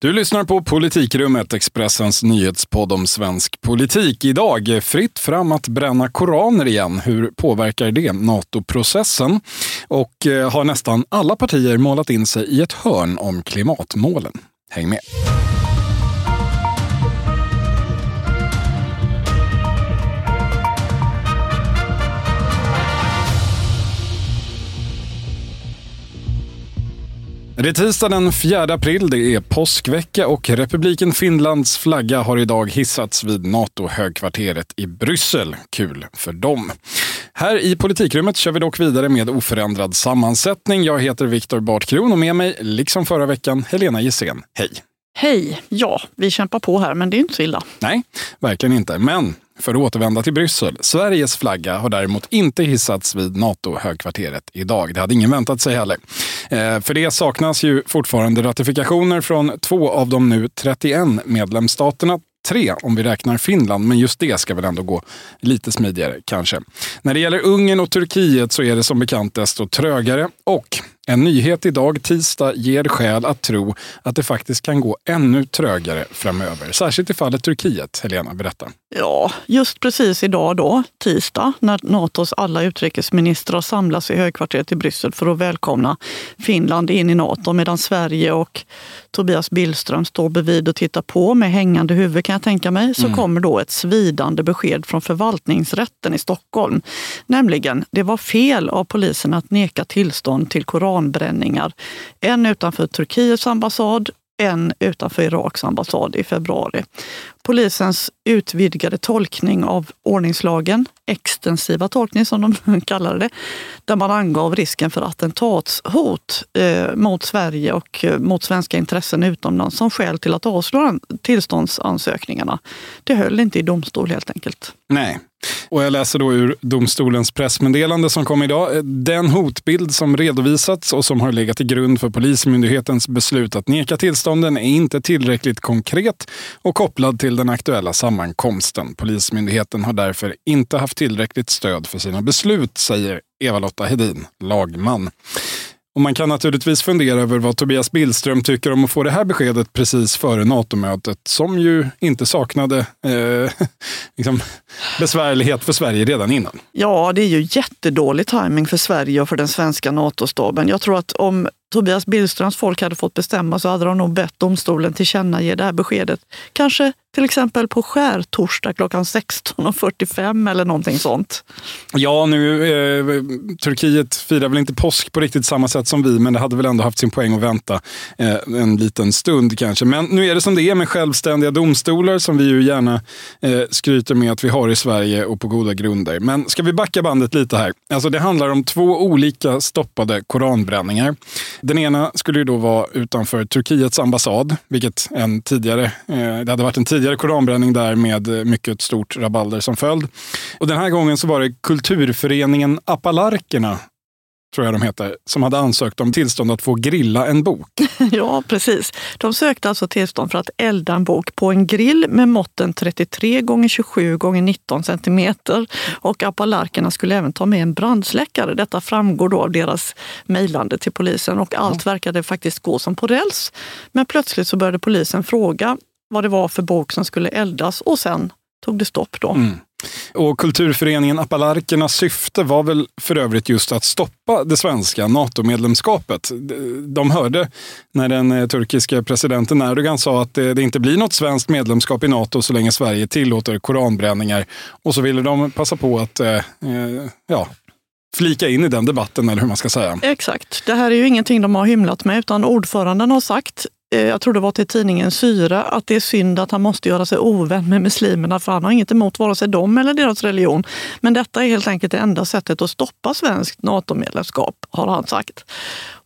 Du lyssnar på Politikrummet, Expressens nyhetspodd om svensk politik. Idag, fritt fram att bränna koraner igen. Hur påverkar det NATO-processen? Och eh, har nästan alla partier målat in sig i ett hörn om klimatmålen? Häng med! Det är tisdag den 4 april, det är påskvecka och republiken Finlands flagga har idag hissats vid NATO-högkvarteret i Bryssel. Kul för dem. Här i politikrummet kör vi dock vidare med oförändrad sammansättning. Jag heter Viktor Bartkron och med mig, liksom förra veckan, Helena Gissén. Hej! Hej! Ja, vi kämpar på här, men det är inte så illa. Nej, verkligen inte. Men för att återvända till Bryssel. Sveriges flagga har däremot inte hissats vid NATO-högkvarteret idag. Det hade ingen väntat sig heller. Eh, för det saknas ju fortfarande ratifikationer från två av de nu 31 medlemsstaterna tre om vi räknar Finland, men just det ska väl ändå gå lite smidigare kanske. När det gäller Ungern och Turkiet så är det som bekant desto trögare och en nyhet idag, tisdag, ger skäl att tro att det faktiskt kan gå ännu trögare framöver. Särskilt i fallet Turkiet. Helena, berätta. Ja, just precis idag då, tisdag, när Natos alla utrikesministrar samlas i högkvarteret i Bryssel för att välkomna Finland in i Nato, medan Sverige och Tobias Billström står bredvid och tittar på med hängande huvud kan jag tänka mig, så mm. kommer då ett svidande besked från förvaltningsrätten i Stockholm. Nämligen, det var fel av polisen att neka tillstånd till koran koranbränningar. En utanför Turkiets ambassad, en utanför Iraks ambassad i februari. Polisens utvidgade tolkning av ordningslagen, extensiva tolkning som de kallade det, där man angav risken för attentatshot eh, mot Sverige och eh, mot svenska intressen utomlands som skäl till att avslå tillståndsansökningarna. Det höll inte i domstol helt enkelt. Nej, och jag läser då ur domstolens pressmeddelande som kom idag. Eh, den hotbild som redovisats och som har legat till grund för Polismyndighetens beslut att neka tillstånden är inte tillräckligt konkret och kopplad till den aktuella sammankomsten. Polismyndigheten har därför inte haft tillräckligt stöd för sina beslut, säger Eva-Lotta Hedin, lagman. Och man kan naturligtvis fundera över vad Tobias Billström tycker om att få det här beskedet precis före NATO-mötet, som ju inte saknade eh, liksom besvärlighet för Sverige redan innan. Ja, det är ju jättedålig timing för Sverige och för den svenska NATO-staben. Jag tror att om Tobias Billströms folk hade fått bestämma så hade de nog bett domstolen tillkännage det här beskedet. Kanske till exempel på skärtorsdag klockan 16.45 eller någonting sånt. Ja, nu eh, Turkiet firar väl inte påsk på riktigt samma sätt som vi, men det hade väl ändå haft sin poäng att vänta eh, en liten stund kanske. Men nu är det som det är med självständiga domstolar som vi ju gärna eh, skryter med att vi har i Sverige och på goda grunder. Men ska vi backa bandet lite här? Alltså det handlar om två olika stoppade koranbränningar. Den ena skulle ju då vara utanför Turkiets ambassad, vilket en tidigare, eh, det hade varit en tidigare koranbränning där med mycket stort rabalder som följd. Och den här gången så var det kulturföreningen Apalarkerna tror jag de heter, som hade ansökt om tillstånd att få grilla en bok. ja, precis. De sökte alltså tillstånd för att elda en bok på en grill med måtten 33 x 27 x 19 centimeter. Och apalarkerna skulle även ta med en brandsläckare. Detta framgår då av deras mejlande till polisen och allt verkade faktiskt gå som på räls. Men plötsligt så började polisen fråga vad det var för bok som skulle eldas och sen tog det stopp då. Mm. Och kulturföreningen Apalarkernas syfte var väl för övrigt just att stoppa det svenska NATO-medlemskapet. De hörde när den eh, turkiska presidenten Erdogan sa att det inte blir något svenskt medlemskap i NATO så länge Sverige tillåter koranbränningar. Och så ville de passa på att eh, eh, ja, flika in i den debatten, eller hur man ska säga. Exakt. Det här är ju ingenting de har hymlat med, utan ordföranden har sagt Eh, jag tror det var till tidningen Syra, att det är synd att han måste göra sig ovän med muslimerna för han har inget emot vare sig dem eller deras religion. Men detta är helt enkelt det enda sättet att stoppa svenskt NATO-medlemskap, har han sagt.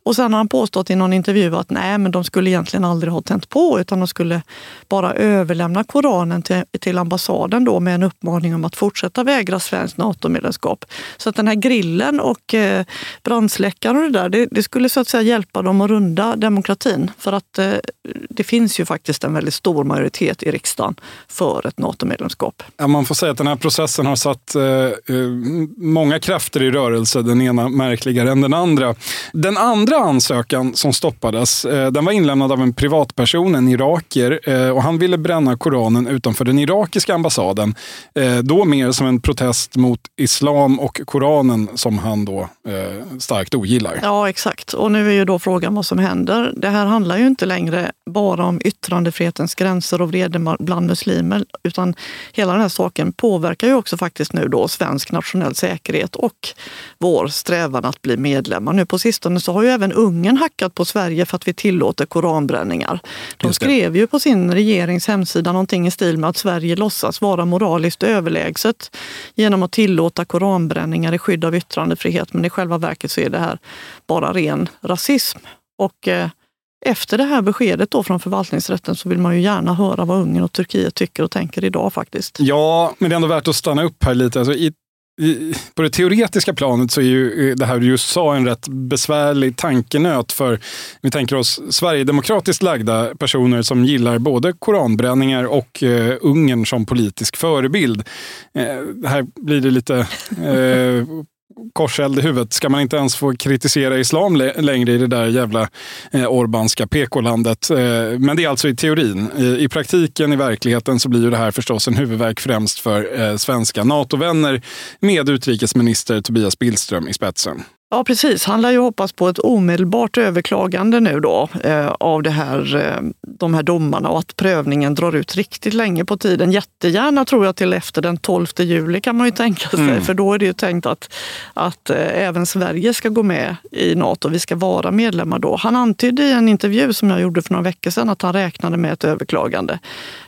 Och sen har han påstått i någon intervju att nej, men de skulle egentligen aldrig ha tänt på utan de skulle bara överlämna Koranen till, till ambassaden då med en uppmaning om att fortsätta vägra svenskt NATO-medlemskap. Så att den här grillen och eh, brandsläckaren och det där, det, det, skulle så att säga hjälpa dem att runda demokratin. För att eh, det finns ju faktiskt en väldigt stor majoritet i riksdagen för ett NATO-medlemskap. Ja, man får säga att den här processen har satt eh, eh många krafter i rörelse, den ena märkligare än den andra. Den andra andra ansökan som stoppades, eh, den var inlämnad av en privatperson, en irakier, eh, och han ville bränna Koranen utanför den irakiska ambassaden. Eh, då mer som en protest mot islam och Koranen som han då starkt ogillar. Ja, exakt. Och nu är ju då frågan vad som händer. Det här handlar ju inte längre bara om yttrandefrihetens gränser och vrede bland muslimer, utan hela den här saken påverkar ju också faktiskt nu då svensk nationell säkerhet och vår strävan att bli medlemmar. Nu på sistone så har ju även Ungern hackat på Sverige för att vi tillåter koranbränningar. De skrev ju på sin regerings hemsida någonting i stil med att Sverige låtsas vara moraliskt överlägset genom att tillåta koranbränningar i skydd av yttrandefrihet. Men i själva verket så är det här bara ren rasism. Och eh, efter det här beskedet då från förvaltningsrätten så vill man ju gärna höra vad Ungern och Turkiet tycker och tänker idag faktiskt. Ja, men det är ändå värt att stanna upp här lite. Alltså, i, på det teoretiska planet så är ju det här du just sa en rätt besvärlig tankenöt för, vi tänker oss Sverigedemokratiskt lagda personer som gillar både koranbränningar och eh, Ungern som politisk förebild. Eh, här blir det lite eh, korseld i huvudet. Ska man inte ens få kritisera islam längre i det där jävla eh, Orbanska PK-landet? Eh, men det är alltså i teorin. I, I, praktiken, i verkligheten, så blir ju det här förstås en huvudverk främst för eh, svenska NATO-vänner med utrikesminister Tobias Billström i spetsen. Ja precis, han lär ju hoppas på ett omedelbart överklagande nu då eh, av det här, eh, de här domarna och att prövningen drar ut riktigt länge på tiden. Jättegärna tror jag till efter den 12 juli kan man ju tänka sig, mm. för då är det ju tänkt att, att eh, även Sverige ska gå med i Nato. Vi ska vara medlemmar då. Han antydde i en intervju som jag gjorde för några veckor sedan att han räknade med ett överklagande.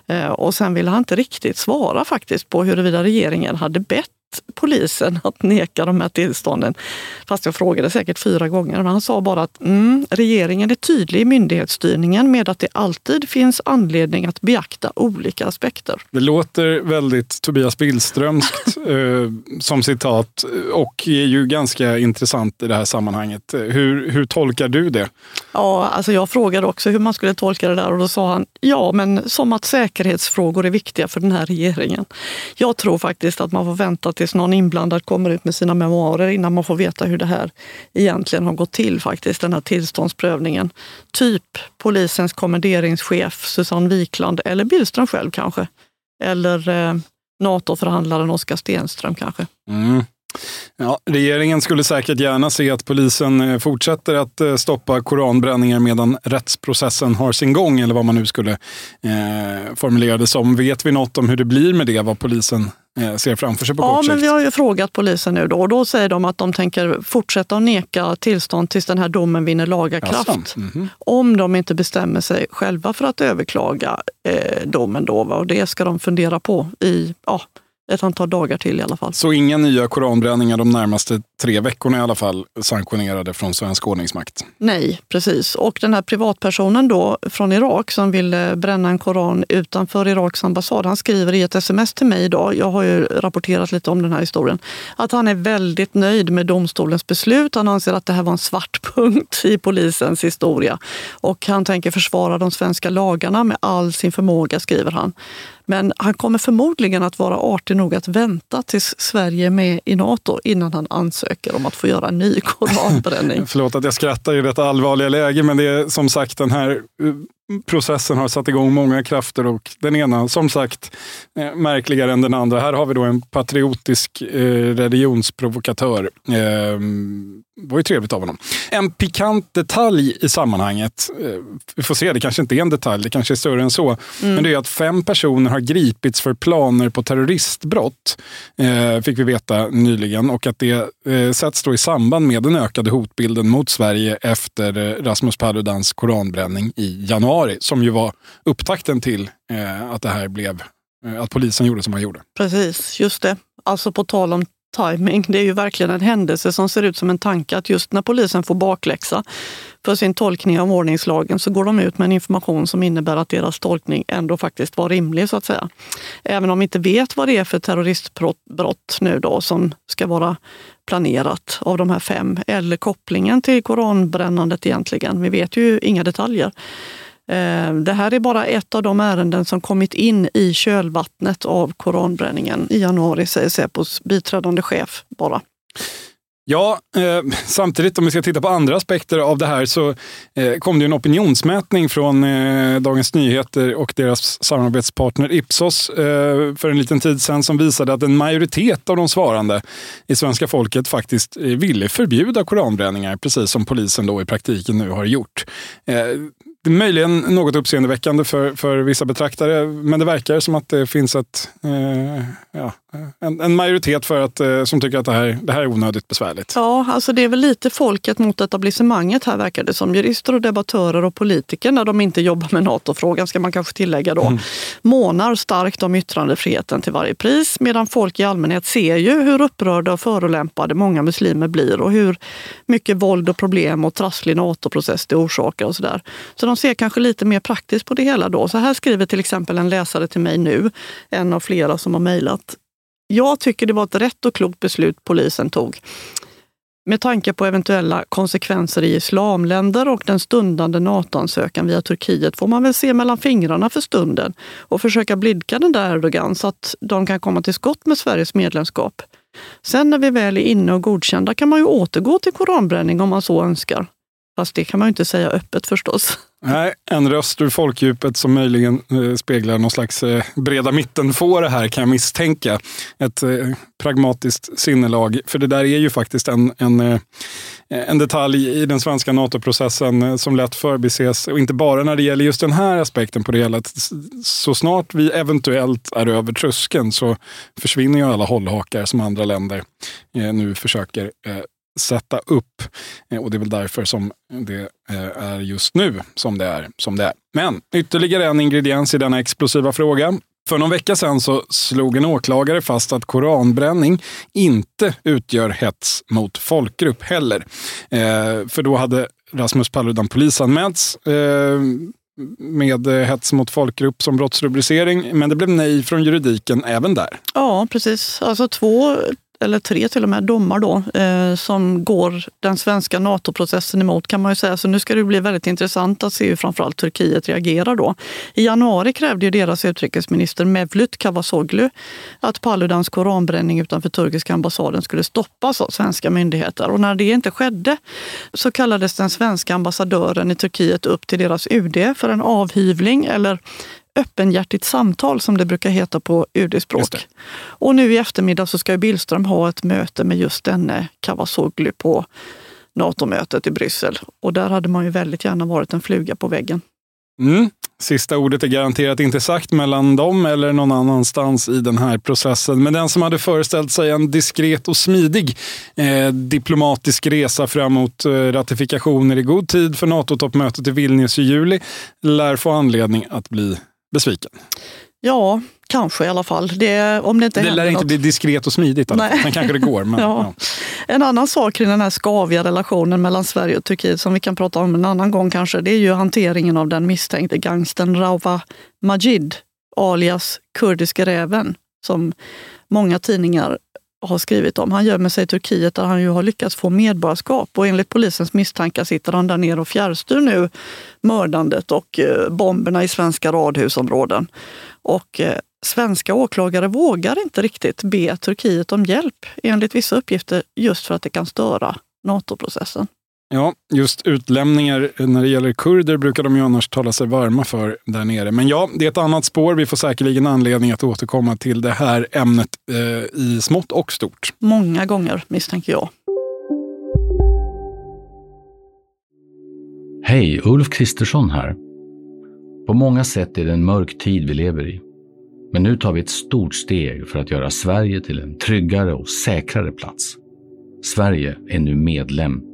Eh, och sen ville han inte riktigt svara faktiskt på huruvida regeringen hade bett polisen att neka de här tillstånden. Fast jag frågade säkert fyra gånger. Men han sa bara att mm, regeringen är tydlig i myndighetsstyrningen med att det alltid finns anledning att beakta olika aspekter. Det låter väldigt Tobias Billströmskt eh, som citat och är ju ganska intressant i det här sammanhanget. Hur, hur tolkar du det? Ja, alltså jag frågade också hur man skulle tolka det där och då sa han ja, men som att säkerhetsfrågor är viktiga för den här regeringen. Jag tror faktiskt att man får vänta till tills någon inblandad kommer ut med sina memoarer innan man får veta hur det här egentligen har gått till faktiskt, den här tillståndsprövningen. Typ polisens kommenderingschef Susanne Wikland eller Billström själv kanske. Eller eh, NATO-förhandlaren Oskar Stenström kanske. Mm. Ja, regeringen skulle säkert gärna se att polisen eh, fortsätter att eh, stoppa koranbränningar medan rättsprocessen har sin gång, eller vad man nu skulle eh, formulera det som. Vet vi något om hur det blir med det, vad polisen Eh, ser framför sig på ja, kort sikt? men vi har ju frågat polisen nu då och då säger de att de tänker fortsätta att neka tillstånd tills den här domen vinner laga kraft. Mm -hmm. Om de inte bestämmer sig själva för att överklaga eh, domen då. Och det ska de fundera på i ja, ett antal dagar till i alla fall. Så inga nya koranbränningar de närmaste tre veckorna i alla fall sanktionerade från svensk ordningsmakt? Nej, precis. Och den här privatpersonen då från Irak som ville bränna en koran utanför Iraks ambassad, han skriver i ett sms till mig idag, jag har ju rapporterat lite om den här historien, att han är väldigt nöjd med domstolens beslut. Han anser att det här var en svart punkt i polisens historia och han tänker försvara de svenska lagarna med all sin förmåga, skriver han. Men han kommer förmodligen att vara artig nog att vänta tills Sverige är med i Nato innan han ansöker om att få göra en ny koranbränning. Förlåt att jag skrattar i detta allvarliga läge, men det är som sagt den här eh, processen har satt igång många krafter och den ena, som sagt, eh, märkligare än den andra. Här har vi då en patriotisk eh, religionsprovokatör. Eh, det var ju trevligt av honom. En pikant detalj i sammanhanget, eh, vi får se, det kanske inte är en detalj, det kanske är större än så, mm. men det är att fem personer har gripits för planer på terroristbrott, eh, fick vi veta nyligen, och att det eh, sätts då i samband med den ökade hotbilden mot Sverige efter eh, Rasmus Paludans koranbränning i januari, som ju var upptakten till eh, att det här blev eh, att polisen gjorde som man gjorde. Precis, just det. Alltså på tal om timing. Det är ju verkligen en händelse som ser ut som en tanke att just när polisen får bakläxa för sin tolkning av ordningslagen så går de ut med en information som innebär att deras tolkning ändå faktiskt var rimlig så att säga. Även om vi inte vet vad det är för terroristbrott nu då som ska vara planerat av de här fem eller kopplingen till koranbrännandet egentligen. Vi vet ju inga detaljer. Eh, det här är bara ett av de ärenden som kommit in i kölvattnet av koranbränningen i januari, säger Säpos biträdande chef bara. Ja, eh, samtidigt om vi ska titta på andra aspekter av det här så eh, kom det en opinionsmätning från eh, Dagens Nyheter och deras samarbetspartner Ipsos eh, för en liten tid sedan som visade att en majoritet av de svarande i svenska folket faktiskt eh, ville förbjuda koranbränningar, precis som polisen då i praktiken nu har gjort. Eh, det är möjligen något uppseendeväckande för, för vissa betraktare, men det verkar som att det finns ett, eh, ja, en, en, majoritet för att, eh, som tycker att det här, det här är onödigt besvärligt. Ja, alltså det är väl lite folket mot etablissemanget här verkar det som. Jurister och debattörer och politiker, när de inte jobbar med NATO-frågan, ska man kanske tillägga då, mm. månar starkt om yttrandefriheten till varje pris, medan folk i allmänhet ser ju hur upprörda och förolämpade många muslimer blir och hur mycket våld och problem och trasslig NATO-process det orsakar och sådär. Så de ser kanske lite mer praktiskt på det hela då. Så här skriver till exempel en läsare till mig nu, en av flera som har mejlat. Jag tycker det var ett rätt och klokt beslut polisen tog. Med tanke på eventuella konsekvenser i islamländer och den stundande NATO-ansökan via Turkiet får man väl se mellan fingrarna för stunden och försöka blidka den där Erdogan så att de kan komma till skott med Sveriges medlemskap. Sen när vi väl är inne och godkända kan man ju återgå till koranbränning om man så önskar. Fast det kan man ju inte säga öppet förstås. Nej, en röst ur folkdjupet som möjligen eh, speglar någon slags eh, breda mittenfåra här kan jag misstänka. Ett eh, pragmatiskt sinnelag. För det där är ju faktiskt en, en, en detalj i den svenska NATO-processen som lätt förbises. Och inte bara när det gäller just den här aspekten på det hela. Så snart vi eventuellt är över tröskeln så försvinner ju alla hållhakar som andra länder nu försöker sätta upp. Eh, och det är väl därför som det eh, är just nu som det är som det är. Men ytterligare en ingrediens i denna explosiva fråga. För någon vecka sedan så slog en åklagare fast att koranbränning inte utgör hets mot folkgrupp heller. Eh, för då hade Rasmus Paludan polisanmälts eh, med hets mot folkgrupp som brottsrubricering. Men det blev nej från juridiken även där. Ja, precis. Alltså två eller tre till och med domar då, eh, som går den svenska NATO-processen emot kan man ju säga. Så nu ska det bli väldigt intressant att se hur framförallt Turkiet reagerar då. I januari krävde ju deras utrikesminister Mevlut Cavusoglu att Paludans koranbränning utanför turkiska ambassaden skulle stoppas av svenska myndigheter. Och när det inte skedde så kallades den svenska ambassadören i Turkiet upp till deras UD för en avhyvling eller öppenhjärtigt samtal som det brukar heta på UD-språk. Och nu i eftermiddag så ska Billström ha ett möte med just denne Cavusoglu på NATO-mötet i Bryssel. Och där hade man ju väldigt gärna varit en fluga på väggen. Mm. Sista ordet är garanterat inte sagt mellan dem eller någon annanstans i den här processen. Men den som hade föreställt sig en diskret och smidig eh, diplomatisk resa fram mot eh, ratifikationer i god tid för NATO-toppmötet i Vilnius i juli lär få anledning att bli besviken? Ja, kanske i alla fall. Det, om det inte det lär inte något. bli diskret och smidigt. Nej. Men kanske det går. Men, ja. Ja. En annan sak kring den här skaviga relationen mellan Sverige och Turkiet som vi kan prata om en annan gång kanske, det är ju hanteringen av den misstänkte gangsten Rawa Majid alias Kurdiska räven som många tidningar har skrivit om. Han gömmer sig i Turkiet där han ju har lyckats få medborgarskap och enligt polisens misstankar sitter han där nere och fjärrstyr nu mördandet och eh, bomberna i svenska radhusområden. Och eh, svenska åklagare vågar inte riktigt be Turkiet om hjälp enligt vissa uppgifter just för att det kan störa NATO-processen. Ja, just utlämningar när det gäller kurder brukar de ju annars tala sig varma för där nere. Men ja, det är ett annat spår. Vi får säkerligen anledning att återkomma till det här ämnet eh, i smått och stort. Många gånger misstänker jag. Hej, Ulf Kristersson här. På många sätt är det en mörk tid vi lever i. Men nu tar vi ett stort steg för att göra Sverige till en tryggare och säkrare plats. Sverige är nu medlem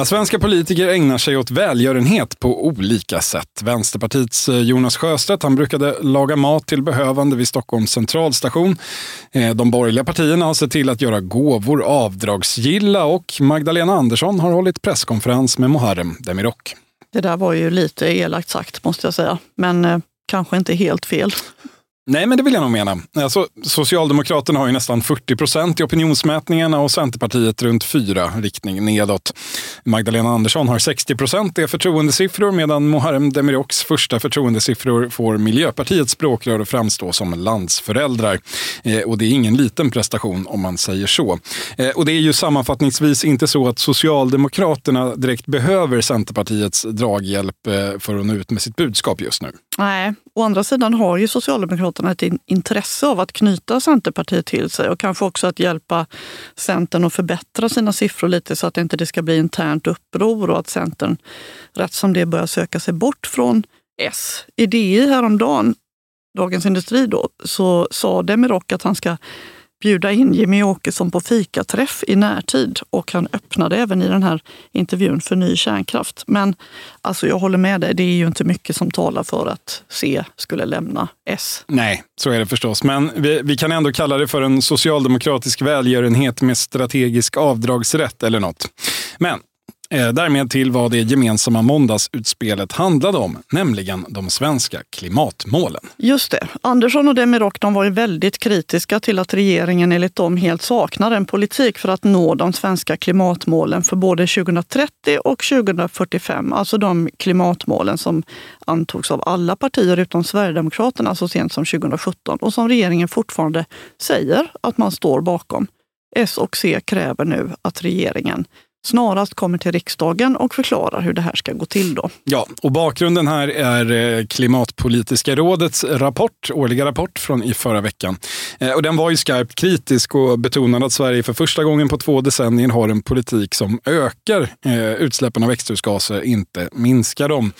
Ja, svenska politiker ägnar sig åt välgörenhet på olika sätt. Vänsterpartiets eh, Jonas Sjöstedt han brukade laga mat till behövande vid Stockholms centralstation. Eh, de borgerliga partierna har sett till att göra gåvor avdragsgilla och Magdalena Andersson har hållit presskonferens med Muharrem Demirok. Det där var ju lite elakt sagt måste jag säga, men eh, kanske inte helt fel. Nej, men det vill jag nog mena. Alltså, Socialdemokraterna har ju nästan 40 procent i opinionsmätningarna och Centerpartiet runt 4 riktning nedåt. Magdalena Andersson har 60 procent i förtroendesiffror medan Muharrem Demiroks första förtroendesiffror får Miljöpartiets språkrör att framstå som landsföräldrar. Eh, och det är ingen liten prestation om man säger så. Eh, och det är ju sammanfattningsvis inte så att Socialdemokraterna direkt behöver Centerpartiets draghjälp eh, för att nå ut med sitt budskap just nu. Nej, å andra sidan har ju Socialdemokraterna ett intresse av att knyta Centerpartiet till sig och kanske också att hjälpa Centern att förbättra sina siffror lite så att det inte ska bli internt uppror och att Centern rätt som det börjar söka sig bort från S. I DI häromdagen, Dagens Industri, då, så sa Demirok att han ska bjuda in Jimmy Åkesson på fikaträff i närtid och han öppnade även i den här intervjun för ny kärnkraft. Men alltså jag håller med dig, det är ju inte mycket som talar för att C skulle lämna S. Nej, så är det förstås. Men vi, vi kan ändå kalla det för en socialdemokratisk välgörenhet med strategisk avdragsrätt eller något. Men Eh, därmed till vad det gemensamma måndagsutspelet handlade om, nämligen de svenska klimatmålen. Just det. Andersson och Demirok de var ju väldigt kritiska till att regeringen enligt dem helt saknar en politik för att nå de svenska klimatmålen för både 2030 och 2045. Alltså de klimatmålen som antogs av alla partier utom Sverigedemokraterna så sent som 2017 och som regeringen fortfarande säger att man står bakom. S och C kräver nu att regeringen snarast kommer till riksdagen och förklarar hur det här ska gå till. Då. Ja, och bakgrunden här är eh, Klimatpolitiska rådets rapport, årliga rapport från i förra veckan. Eh, och den var ju skarpt kritisk och betonade att Sverige för första gången på två decennier har en politik som ökar eh, utsläppen av växthusgaser, inte minskar dem.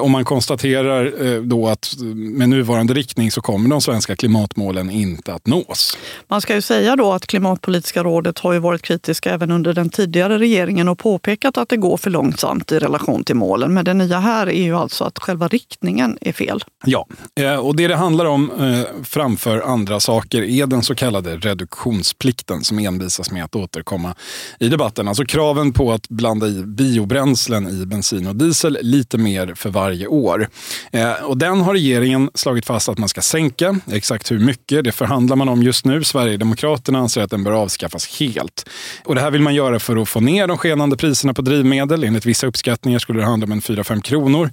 Och man konstaterar då att med nuvarande riktning så kommer de svenska klimatmålen inte att nås. Man ska ju säga då att Klimatpolitiska rådet har ju varit kritiska även under den tidigare regeringen regeringen och påpekat att det går för långsamt i relation till målen. Men det nya här är ju alltså att själva riktningen är fel. Ja, eh, och det det handlar om eh, framför andra saker är den så kallade reduktionsplikten som envisas med att återkomma i debatten. Alltså kraven på att blanda i biobränslen i bensin och diesel lite mer för varje år. Eh, och den har regeringen slagit fast att man ska sänka. Exakt hur mycket, det förhandlar man om just nu. Sverigedemokraterna anser att den bör avskaffas helt. Och det här vill man göra för att få ner ner de skenande priserna på drivmedel. Enligt vissa uppskattningar skulle det handla om en 4-5 kronor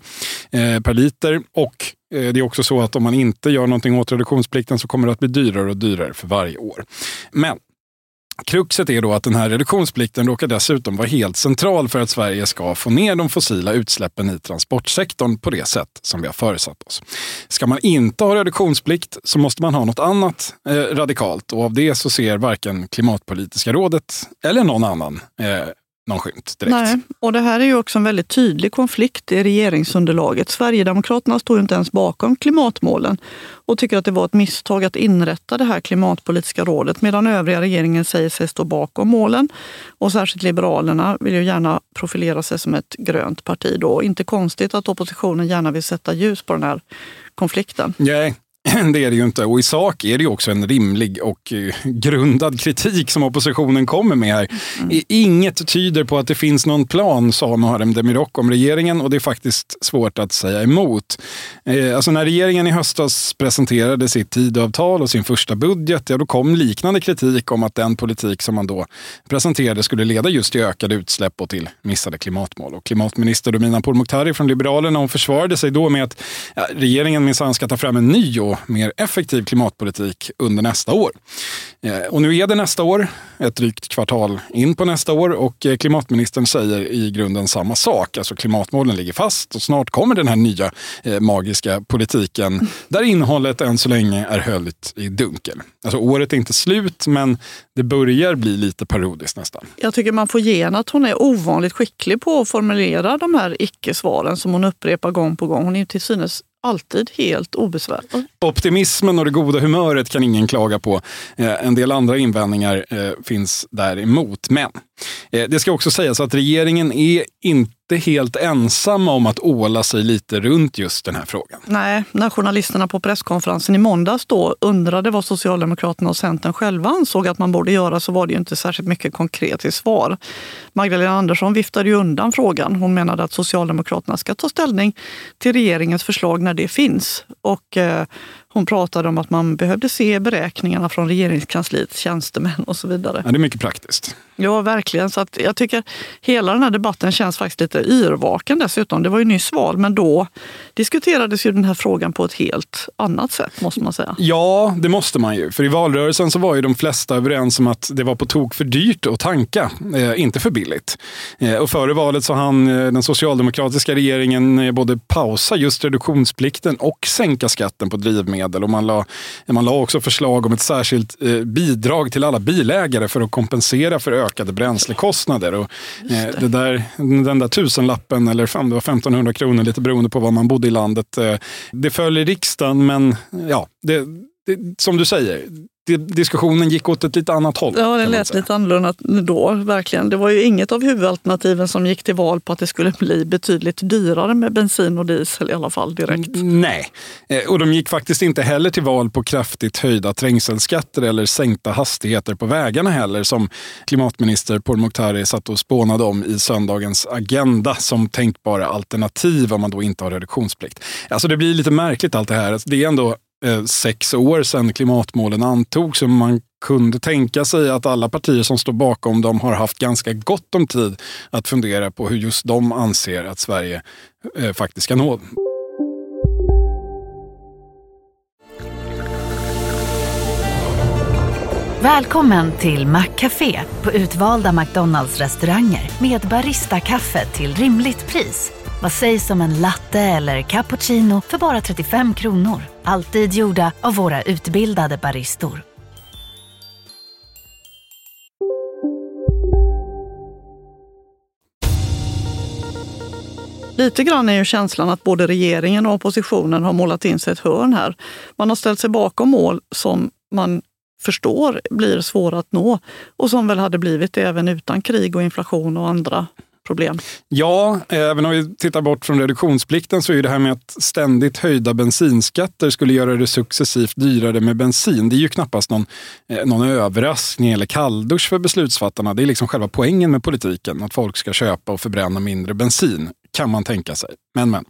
eh, per liter. Och eh, det är också så att om man inte gör någonting åt reduktionsplikten så kommer det att bli dyrare och dyrare för varje år. Men Kruxet är då att den här reduktionsplikten råkar dessutom vara helt central för att Sverige ska få ner de fossila utsläppen i transportsektorn på det sätt som vi har föresatt oss. Ska man inte ha reduktionsplikt så måste man ha något annat eh, radikalt och av det så ser varken Klimatpolitiska rådet eller någon annan eh, någon skymt direkt. Nej, och det här är ju också en väldigt tydlig konflikt i regeringsunderlaget. Sverigedemokraterna står ju inte ens bakom klimatmålen och tycker att det var ett misstag att inrätta det här klimatpolitiska rådet medan övriga regeringen säger sig stå bakom målen. Och särskilt Liberalerna vill ju gärna profilera sig som ett grönt parti. Då. Inte konstigt att oppositionen gärna vill sätta ljus på den här konflikten. Nej, Det är det ju inte. Och i sak är det ju också en rimlig och eh, grundad kritik som oppositionen kommer med här. Mm. Inget tyder på att det finns någon plan, sa Muharrem Demirok om regeringen och det är faktiskt svårt att säga emot. Eh, alltså när regeringen i höstas presenterade sitt tidavtal och sin första budget, ja, då kom liknande kritik om att den politik som man då presenterade skulle leda just till ökade utsläpp och till missade klimatmål. Och klimatminister Domina Pourmokhtari från Liberalerna hon försvarade sig då med att ja, regeringen minsann ska ta fram en ny och mer effektiv klimatpolitik under nästa år. Eh, och nu är det nästa år, ett drygt kvartal in på nästa år och eh, klimatministern säger i grunden samma sak. Alltså klimatmålen ligger fast och snart kommer den här nya eh, magiska politiken där innehållet än så länge är höljt i dunkel. Alltså året är inte slut men det börjar bli lite parodiskt nästan. Jag tycker man får ge att hon är ovanligt skicklig på att formulera de här icke-svaren som hon upprepar gång på gång. Hon är till synes alltid helt obesvärad. Optimismen och det goda humöret kan ingen klaga på. Eh, en del andra invändningar eh, finns däremot. Men eh, det ska också sägas att regeringen är inte helt ensamma om att åla sig lite runt just den här frågan. Nej, när journalisterna på presskonferensen i måndags då undrade vad Socialdemokraterna och Centern själva ansåg att man borde göra så var det ju inte särskilt mycket konkret i svar. Magdalena Andersson viftade ju undan frågan. Hon menade att Socialdemokraterna ska ta ställning till regeringens förslag när det finns. Och eh, hon pratade om att man behövde se beräkningarna från regeringskansliets tjänstemän och så vidare. Ja, det är mycket praktiskt. Ja, verkligen. Så att jag tycker hela den här debatten känns faktiskt lite yrvaken dessutom. Det var ju nyss val, men då diskuterades ju den här frågan på ett helt annat sätt, måste man säga. Ja, det måste man ju. För i valrörelsen så var ju de flesta överens om att det var på tok för dyrt att tanka, eh, inte för billigt. Eh, och före valet så hann eh, den socialdemokratiska regeringen eh, både pausa just reduktionsplikten och sänka skatten på drivmedel. Och man la, man la också förslag om ett särskilt eh, bidrag till alla bilägare för att kompensera för ökade bränslekostnader. Och, eh, det. där, den där tusenlappen, eller fem, det var 1500 kronor, lite beroende på var man bodde i landet. Eh, det föll i riksdagen, men ja, det, det, som du säger, diskussionen gick åt ett lite annat håll. Ja, det lät lite annorlunda då, verkligen. Det var ju inget av huvudalternativen som gick till val på att det skulle bli betydligt dyrare med bensin och diesel i alla fall direkt. Nej, eh, och de gick faktiskt inte heller till val på kraftigt höjda trängselskatter eller sänkta hastigheter på vägarna heller, som klimatminister Pourmokhtari satt och spånade om i söndagens Agenda som tänkbara alternativ om man då inte har reduktionsplikt. Alltså det blir lite märkligt allt det här. Det är ändå eh, sex år sedan klimatmålen antogs och man kunde tänka sig att alla partier som står bakom dem har haft ganska gott om tid att fundera på hur just de anser att Sverige eh, faktiskt ska nå. Välkommen till Maccafé på utvalda McDonalds restauranger med Baristakaffe till rimligt pris. Vad sägs om en latte eller cappuccino för bara 35 kronor? Alltid gjorda av våra utbildade baristor. Lite grann är ju känslan att både regeringen och oppositionen har målat in sig ett hörn här. Man har ställt sig bakom mål som man förstår blir svåra att nå och som väl hade blivit det även utan krig och inflation och andra problem. Ja, eh, även om vi tittar bort från reduktionsplikten så är det här med att ständigt höjda bensinskatter skulle göra det successivt dyrare med bensin. Det är ju knappast någon, eh, någon överraskning eller kalldusch för beslutsfattarna. Det är liksom själva poängen med politiken, att folk ska köpa och förbränna mindre bensin kan man tänka sig. Men, men.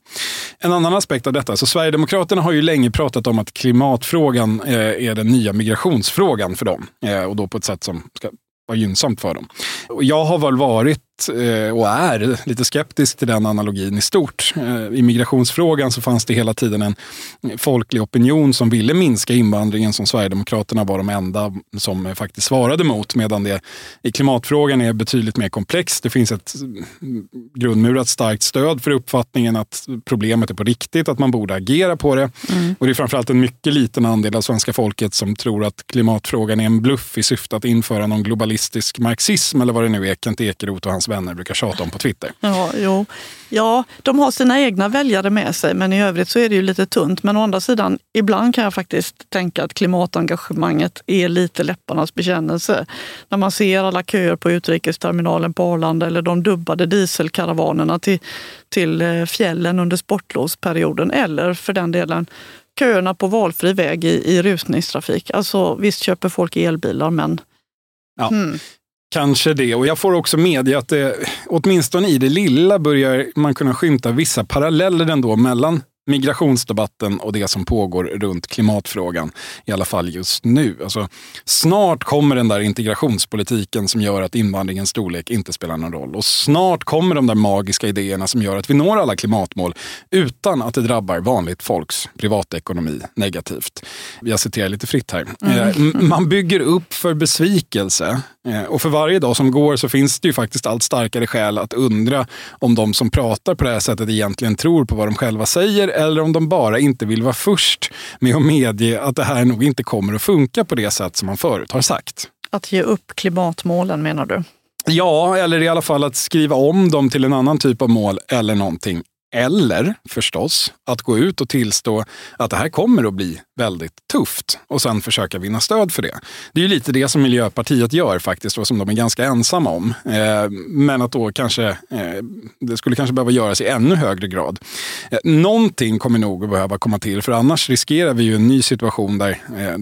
En annan aspekt av detta, så Sverigedemokraterna har ju länge pratat om att klimatfrågan eh, är den nya migrationsfrågan för dem. Och då på ett sätt som ska vara gynnsamt för dem. Och jag har väl varit Eh, och är lite skeptisk till den analogin i stort. Eh, I migrationsfrågan så fanns det hela tiden en folklig opinion som ville minska invandringen som Sverigedemokraterna var de enda som faktiskt svarade mot. Medan det i klimatfrågan är betydligt mer komplext. Det finns ett grundmurat starkt stöd för uppfattningen att problemet är på riktigt, att man borde agera på det. Mm. Och det är framförallt en mycket liten andel av svenska folket som tror att klimatfrågan är en bluff i syfte att införa någon globalistisk marxism eller vad det nu är Kent Ekeroth och hans vänner brukar tjata om på Twitter. Ja, jo. ja, de har sina egna väljare med sig, men i övrigt så är det ju lite tunt. Men å andra sidan, ibland kan jag faktiskt tänka att klimatengagemanget är lite läpparnas bekännelse. När man ser alla köer på utrikesterminalen på Arlanda eller de dubbade dieselkaravanerna till, till eh, fjällen under sportlovsperioden eller för den delen köerna på valfri väg i, i rusningstrafik. Alltså visst köper folk elbilar, men Ja. Hmm. Kanske det. Och jag får också medge att det, åtminstone i det lilla börjar man kunna skymta vissa paralleller ändå mellan migrationsdebatten och det som pågår runt klimatfrågan. I alla fall just nu. Alltså, snart kommer den där integrationspolitiken som gör att invandringens storlek inte spelar någon roll. Och snart kommer de där magiska idéerna som gör att vi når alla klimatmål utan att det drabbar vanligt folks privatekonomi negativt. Jag citerar lite fritt här. Mm. Eh, man bygger upp för besvikelse eh, och för varje dag som går så finns det ju faktiskt allt starkare skäl att undra om de som pratar på det här sättet egentligen tror på vad de själva säger eller om de bara inte vill vara först med att medge att det här nog inte kommer att funka på det sätt som man förut har sagt. Att ge upp klimatmålen menar du? Ja, eller i alla fall att skriva om dem till en annan typ av mål eller någonting eller förstås att gå ut och tillstå att det här kommer att bli väldigt tufft och sen försöka vinna stöd för det. Det är ju lite det som Miljöpartiet gör faktiskt och som de är ganska ensamma om. Eh, men att då kanske, eh, det skulle kanske behöva göras i ännu högre grad. Eh, någonting kommer nog att behöva komma till för annars riskerar vi ju en ny situation där eh,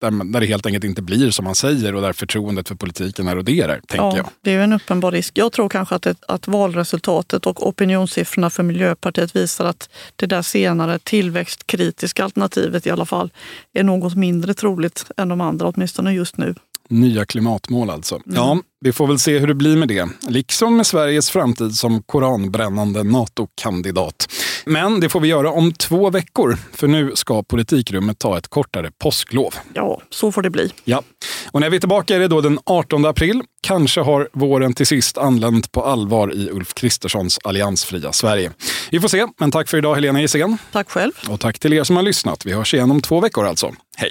där, där det helt enkelt inte blir som man säger och där förtroendet för politiken eroderar. Tänker ja, jag. Det är en uppenbar risk. Jag tror kanske att, ett, att valresultatet och opinionssiffrorna för Miljöpartiet visar att det där senare tillväxtkritiska alternativet i alla fall är något mindre troligt än de andra, åtminstone just nu. Nya klimatmål alltså. Mm. Ja, vi får väl se hur det blir med det. Liksom med Sveriges framtid som koranbrännande NATO-kandidat. Men det får vi göra om två veckor, för nu ska politikrummet ta ett kortare påsklov. Ja, så får det bli. Ja, och när vi är tillbaka är det då den 18 april. Kanske har våren till sist anlänt på allvar i Ulf Kristerssons alliansfria Sverige. Vi får se, men tack för idag Helena Gissén. Tack själv. Och tack till er som har lyssnat. Vi hörs igen om två veckor alltså. Hej!